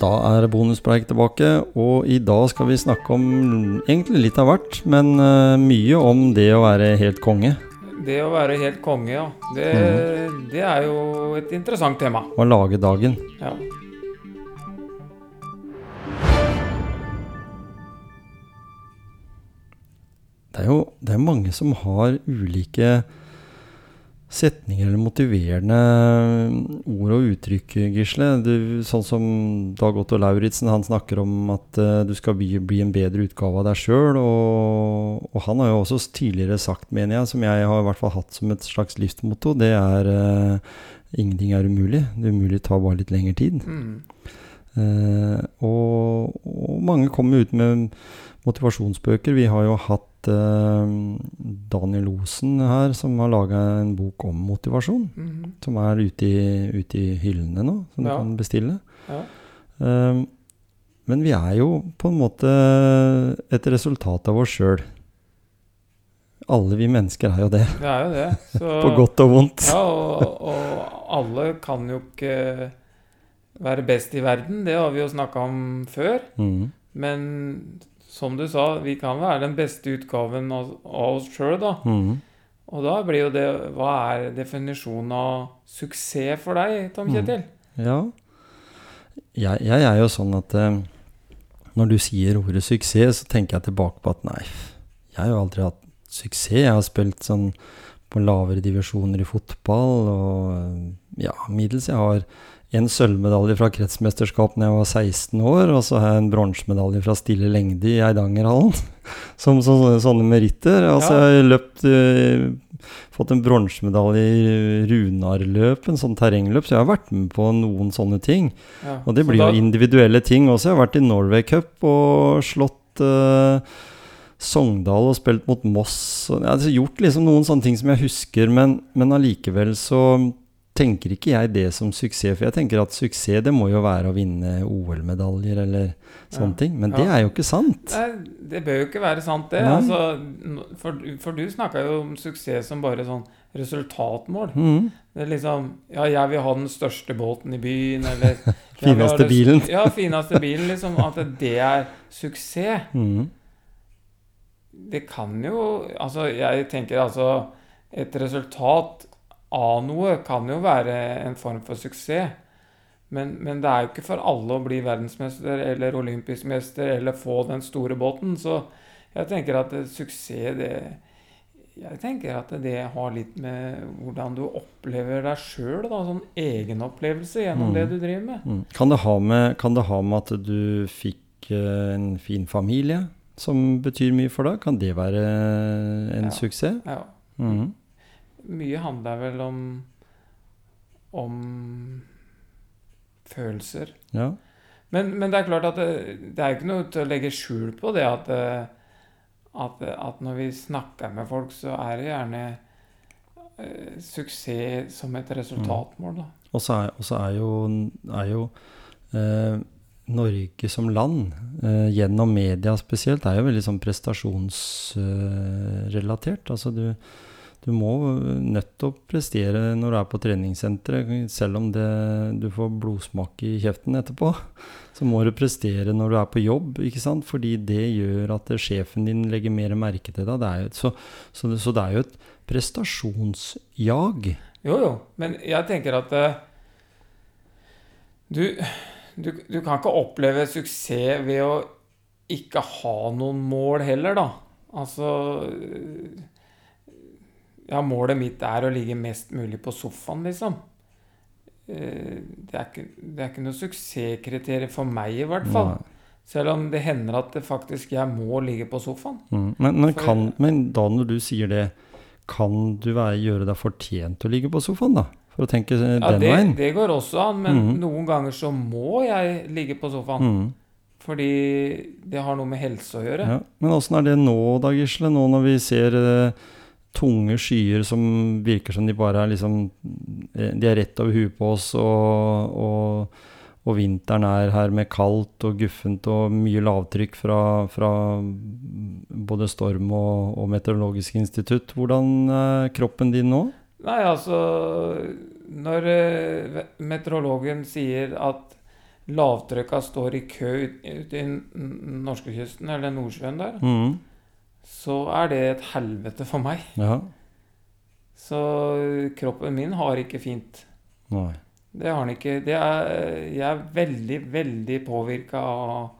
Da er bonuspreik tilbake, og i dag skal vi snakke om egentlig litt av hvert, men uh, mye om det å være helt konge. Det å være helt konge, ja. Det, mm. det er jo et interessant tema. Å lage dagen. Ja. Det er jo det er mange som har ulike setninger eller motiverende ord og uttrykk, Gisle. Du, sånn som Dag Otto Lauritzen, han snakker om at uh, du skal bli, bli, en bedre utgave av deg sjøl. Og, og, han har jo også tidligere sagt, mener jeg, som jeg har i hvert fall hatt som et slags livsmotto, det er uh, ingenting er umulig. Det umulige tar bare litt lengre tid. Mm. Uh, og, og, mange kommer ut med motivasjonsbøker. Vi har jo hatt uh, Daniel Osen her, som har laga en bok om motivasjon. Mm -hmm. Som er ute i, ute i, hyllene nå, som ja. du kan bestille. Ja. Um, men vi er jo på en måte et resultat av oss sjøl. Alle vi mennesker er jo det. Det er jo det. Så, på godt og vondt. Ja, og, og, alle kan jo ikke være best i verden. Det har vi jo snakka om før. Mm. Men som du sa, vi kan være den beste utgaven av, av oss sjøl, da. Mm. Og da blir jo det Hva er definisjonen av suksess for deg, Tom mm. Kjetil? Mm. Ja. Jeg, jeg, er jo sånn at eh, når du sier ordet suksess, så tenker jeg tilbake på at nei, jeg har jo aldri hatt suksess. Jeg har spilt sånn på lavere divisjoner i fotball og ja, middels. Jeg har en sølvmedalje fra kretsmesterskap da jeg var 16 år, og så har jeg en bronsemedalje fra stille lengde i Eidangerhallen. Som så, sånne meritter. Altså, ja. jeg har løpt uh, Fått en bronsemedalje i runarløp, en sånn terrengløp, så jeg har vært med på noen sånne ting. Ja. Og det blir da, jo individuelle ting også. Jeg har vært i Norway Cup og slått uh, Sogndal og spilt mot Moss. Og, jeg har gjort liksom noen sånne ting som jeg husker, men, men allikevel så tenker ikke jeg det som suksess. For jeg tenker at suksess det må jo være å vinne OL-medaljer eller sånne ja. ting. Men ja. det er jo ikke sant. Det, det bør jo ikke være sant, det. Altså, for, for, du snakka jo om suksess som bare sånn resultatmål. Mm. Det er liksom Ja, jeg vil ha den største båten i byen, eller Fineste bilen. ja, fineste bilen. Liksom. At det er suksess. Mm. Det kan jo Altså, jeg tenker altså Et resultat av noe kan jo være en form for suksess. Men, men, det er jo ikke for alle å bli verdensmester eller olympisk mester eller få den store båten. Så jeg tenker at suksess, det Jeg tenker at det har litt med hvordan du opplever deg sjøl. Sånn egenopplevelse gjennom mm. det du driver med. Mm. Kan, det med. kan, det ha med, at du fikk uh, en fin familie som betyr mye for deg? Kan det være en ja. suksess? Ja. Mm mye handler vel om om følelser. Ja. Men, men, det er klart at det, det er ikke noe til å legge skjul på det at, at, at når vi snakker med folk, så er det gjerne uh, suksess som et resultatmål. Da. Og så er, er, jo, er jo uh, Norge som land, uh, gjennom media spesielt, er jo veldig sånn prestasjonsrelatert. altså du du må nødt til å prestere når du er på treningssenteret, selv om det, du får blodsmak i kjeften etterpå. Så må du prestere når du er på jobb, ikke sant? fordi det gjør at sjefen din legger mer merke til deg. Det jo, så, så, så, det er jo et prestasjonsjag. Jo, jo, men jeg tenker at uh, du, du, du kan ikke oppleve suksess ved å ikke ha noen mål heller, da. Altså ja, målet mitt er å ligge mest mulig på sofaen, liksom. Eh, det er ikke, det er ikke noe suksesskriterium for meg, i hvert fall. Nei. Selv om det hender at det faktisk jeg må ligge på sofaen. Mm. Men, men, kan, men, da når du sier det, kan du være, gjøre deg fortjent til å ligge på sofaen, da? For å tenke den ja, det, veien? Det går også an, men mm. noen ganger så må jeg ligge på sofaen. Mm. Fordi det har noe med helse å gjøre. Ja. Men åssen er det nå, da, Gisle? Nå når vi ser uh, tunge skyer som virker som de bare er liksom eh, De er rett over huet på oss, og, og, og, vinteren er her med kaldt og guffent og mye lavtrykk fra, fra både Storm og, og, Meteorologisk institutt. Hvordan er kroppen din nå? Nei, altså Når uh, meteorologen sier at lavtrykka står i kø ute i norskekysten, eller Nordsjøen der, Mm. Så er det et helvete for meg. Ja. Så kroppen min har ikke fint. Nei. Det har den ikke. Det er, jeg er veldig, veldig påvirka av,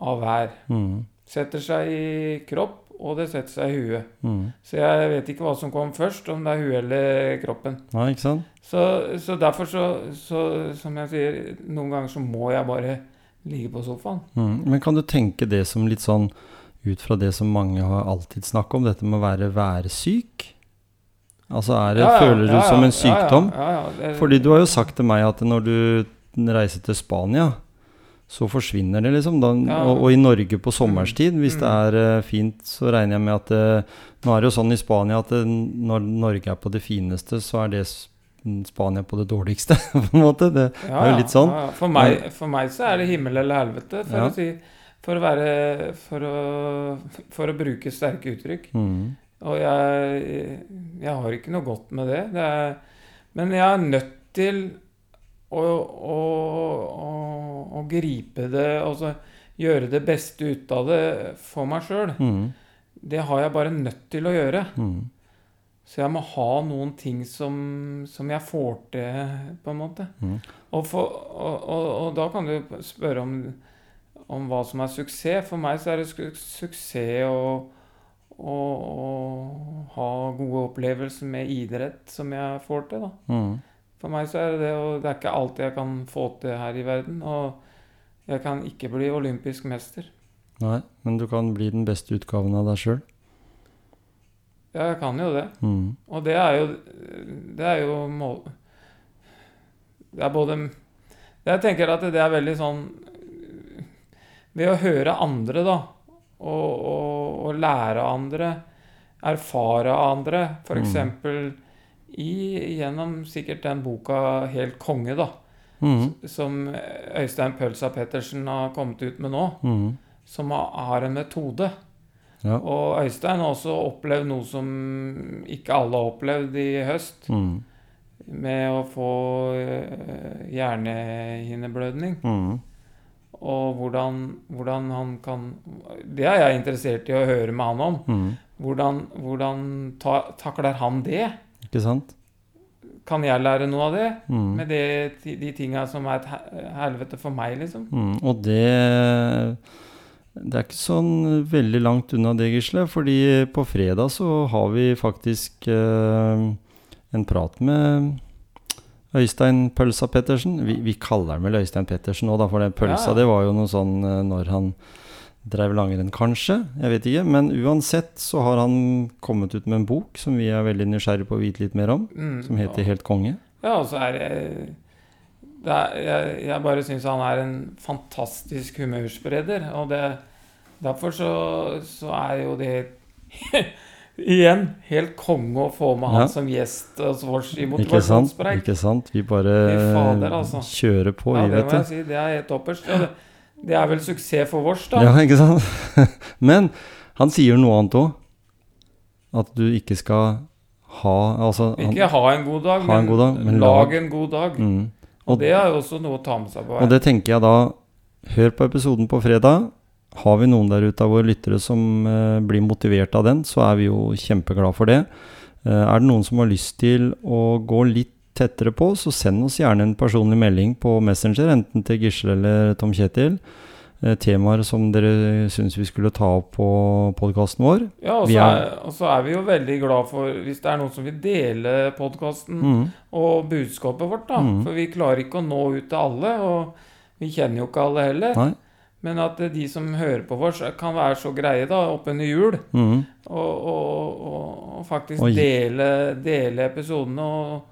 av vær. Mm. Setter seg i kropp, og det setter seg i huet. Mm. Så jeg vet ikke hva som kom først, om det er huet eller kroppen. Nei, ikke sant? Så, så derfor så, så, som jeg sier, noen ganger så må jeg bare ligge på sofaen. Mm. Men kan du tenke det som litt sånn ut fra det som mange har alltid snakket om, dette med å være værsyk? Altså er det, Ja, ja, føler du ja, som en sykdom? Ja, det- Fordi du har jo sagt til meg at når du reiser til Spania, så forsvinner det liksom. Da, og, og i Norge på sommerstid, hvis det Mm. er uh, fint, så regner jeg med at det... Nå er det jo sånn i Spania at eh, når Norge er på det fineste, så er det Spania på det dårligste, på en måte. Det, ja, er jo litt sånn. For, meg, for meg så er det himmel eller helvete, for å si For å være For å, for å bruke sterke uttrykk. mm, Og jeg, jeg har ikke noe godt med det. det er, men jeg er nødt til å, å, gripe det og gjøre det beste ut av det for meg sjøl. mm, Det har jeg bare nødt til å gjøre. mm. Så jeg må ha noen ting som, som jeg får til, på en måte. Mm. Og, for, og, og, og da kan du spørre om, om hva som er suksess. For meg så er det su suksess å, å, å ha gode opplevelser med idrett som jeg får til. da. Mm. For meg så er det det, og det er ikke alt jeg kan få til her i verden. Og jeg kan ikke bli olympisk mester. Nei, men du kan bli den beste utgaven av deg sjøl. Ja, jeg kan jo det. Mm. Og det er jo Det er jo mål... Det er både Jeg tenker at det er veldig sånn Ved å høre andre, da, og, og, og lære av andre, erfare av andre, f.eks. Mm. i gjennom sikkert den boka 'Helt konge', da, Mm. som Øystein Pølsa Pettersen har kommet ut med nå, Mm. som har, har en metode. Ja. Og Øystein har også opplevd noe som ikke alle har opplevd i høst. Mm. Med å få eh, hjernehinneblødning. Mm. Og hvordan, hvordan han kan Det er jeg interessert i å høre med han om. Mm. Hvordan, hvordan ta, takler han det? Ikke sant? Kan jeg lære noe av det? Mm. Med det, de tinga som er et helvete for meg, liksom? Mm, og det Det er ikke sånn veldig langt unna det, Gisle. Fordi på fredag så har vi faktisk eh, en prat med Øystein Pølsa Pettersen. Vi, vi kaller han vel Øystein Pettersen nå, da, for den pølsa Ja, ja. det var jo noe sånn eh, når han drev langrenn, kanskje. Jeg vet ikke. Men uansett så har han kommet ut med en bok som vi er veldig nysgjerrig på å vite litt mer om. Mm. Som heter Helt konge. Ja, og så er det, det er, jeg, jeg bare syns han er en fantastisk humørspreder. Og det, derfor så, så er jo det Igjen helt konge å få med han Ja. som gjest hos oss i motivasjonspreik. Ikke sant? Vi bare fader, altså. kjører på, Ja, vi, det vet må du. jeg si. Det er helt topperst. Ja, det, det er vel suksess for vårs, da. Ja, ikke sant? Men han sier noe annet òg. At du ikke skal ha Altså han, Ikke ha en god dag, men, god dag, men lag en god dag. mm. Og det er jo også noe å ta med seg på Og det tenker jeg da Hør på episoden på fredag. Har vi noen der ute av våre lyttere som eh, blir motivert av den, så er vi jo kjempeglade for det. Eh, er det noen som har lyst til å gå litt tettere på, så send oss gjerne en personlig melding på Messenger, enten til Gisle eller Tom Kjetil. Eh, temaer som dere syns vi skulle ta opp på podkasten vår. Ja, og så er- er, og så er vi jo veldig glad for hvis det er noen som vil dele podkasten Mm. og budskapet vårt, da. Mm. For vi klarer ikke å nå ut til alle, og vi kjenner jo ikke alle heller. Nei. Men at de som hører på oss, kan være så greie da, oppunder jul, Mm. og, og, og, og faktisk dele, dele episodene og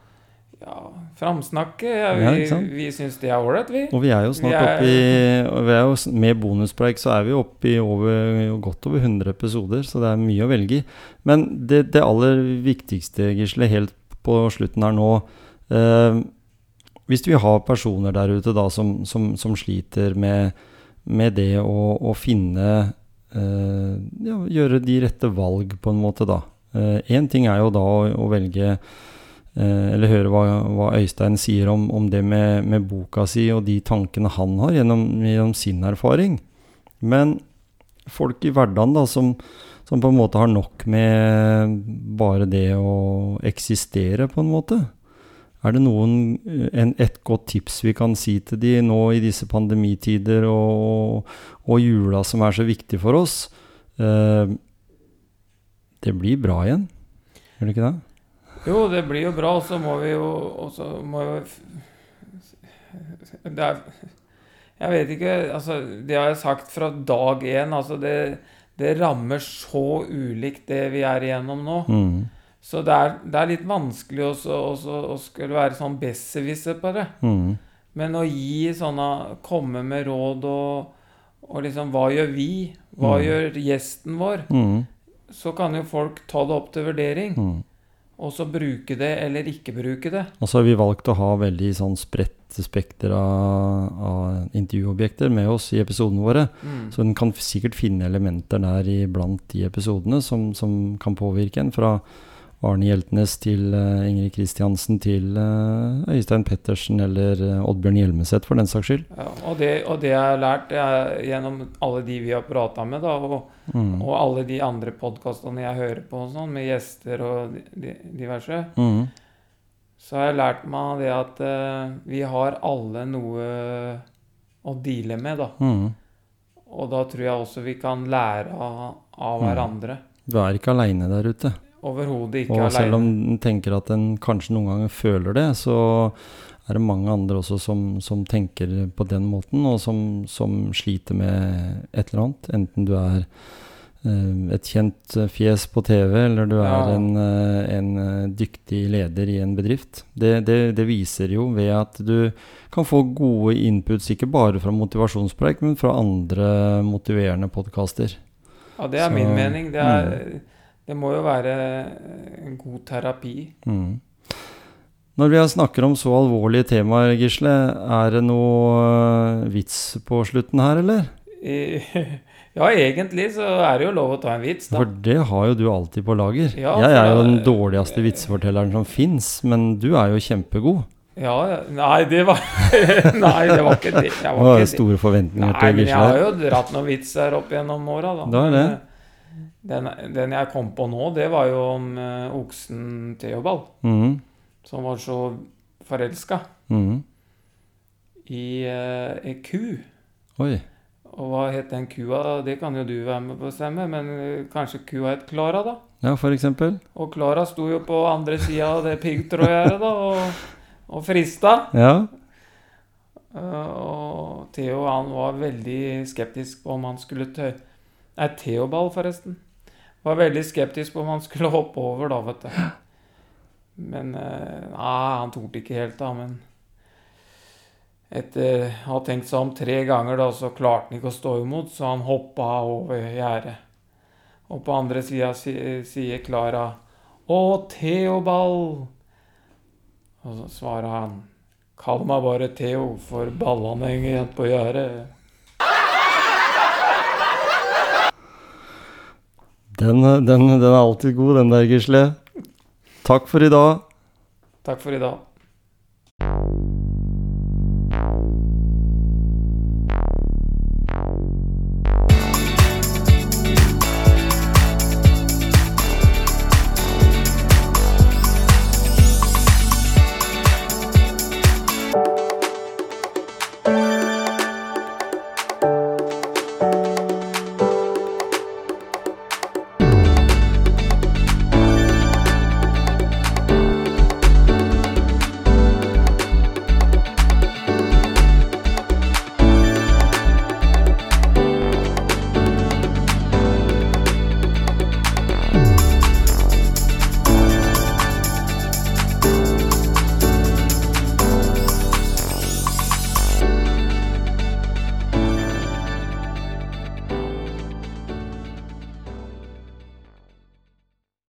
ja, framsnakke. Ja, vi ja, vi syns det er ålreit, vi. Og vi er jo snart Vi oppe i vi er jo, Med bonuspreik så er vi oppe i over, godt over 100 episoder, så det er mye å velge i. Men det, det aller viktigste, Gisle, helt på slutten her nå eh, Hvis vi har personer der ute da som, som, som sliter med, med det å, å finne eh, ja, Gjøre de rette valg, på en måte, da. Én ting er jo da å, å velge eh, Eller høre hva, hva Øystein sier om, om det med, med, boka si og de tankene han har gjennom, gjennom sin erfaring. Men folk i hverdagen da, som, som, på en måte har nok med bare det å eksistere, på en måte. Er det noen, en, et godt tips vi kan si til de nå i disse pandemitider og, og jula som er så viktig for oss? Eh, det blir bra igjen, gjør det ikke det? Jo, det blir jo bra, og så må vi jo også må jo Det er Jeg vet ikke Altså, det har jeg sagt fra dag én. Altså, det, det rammer så ulikt det vi er igjennom nå. Mm. Så det er, det er, litt vanskelig også, også, å skulle være sånn besserwisser på det. Mm. Men å gi sånne Komme med råd og, og liksom Hva gjør vi? Hva mm. gjør gjesten vår? Mm så kan jo folk ta det opp til vurdering. Mm. Og så bruke det eller ikke bruke det. Og så har vi valgt å ha veldig sånn spredt spekter av, av intervjuobjekter med oss i episodene våre. Mm. Så en kan sikkert finne elementer der iblant de episodene som, som kan påvirke en. Fra Arne Hjeltnes til uh, Ingrid Kristiansen til uh, Øystein Pettersen eller uh, Oddbjørn Hjelmeset, for den saks skyld. Ja, og, det, og det jeg har lært er, gjennom alle de vi har prata med, da, og, mm. og, alle de andre podkastene jeg hører på sånn, med gjester og di, diverse, mm. så har jeg lært meg det at vi har alle noe å deale med, da. Mm. Og da tror jeg også vi kan lære av, av mm. hverandre. Du er ikke aleine der ute. Overhodet ikke og selv om en tenker at en kanskje noen ganger føler det, så er det mange andre også som, som tenker på den måten, og som, som, sliter med et eller annet. Enten du er uh, et kjent fjes på TV, eller du ja. er en, uh, en, dyktig leder i en bedrift. Det, det, det, viser jo ved at du kan få gode inputs, ikke bare fra motivasjonspreik, men fra andre motiverende podkaster. Ja, det er så, min mening. Det er... Mm det må jo være en god terapi. Mm. Når vi snakker om så alvorlige temaer, Gisle, er det noe eh, vits på slutten her, eller? Ja, egentlig så er det jo lov å ta en vits, da. For det har jo du alltid på lager. Ja, jeg er jo den dårligste vitsefortelleren som fins, men du er jo kjempegod. Ja, Nei, det var Nei, det var ikke det. Jeg var ikke store forventninger nei, til Gisle. Nei, men jeg har jo dratt noen vitser opp gjennom åra, da. Det er det. Den, den, jeg kom på nå, det var jo om uh, oksen Theobald. Mm. Som var så forelska mm. i uh, ei ku. Oi. Og hva het den kua? Det kan jo du være med på å bestemme, men uh, kanskje kua het Klara, da? Ja, for eksempel. Og Klara sto jo på andre sida av det piggtrådgjerdet, da, og, og frista. Ja. og Theo han var veldig skeptisk på om han skulle tø... Nei, Theobald, forresten. Var veldig skeptisk på om han skulle hoppe over, da, vet du. Men eh, Nei, han torde ikke helt, da. Men etter å ha tenkt seg om tre ganger, da, så klarte han ikke å stå imot, så han hoppa over gjerdet. Og på andre sida sier Klara 'Å, Theobald'. Og så svarer han 'Kall meg bare Theo, for ballene henger igjen på gjerdet'. Den, den, den, er alltid god, den der, Gisle. Takk for i dag. Takk for i dag.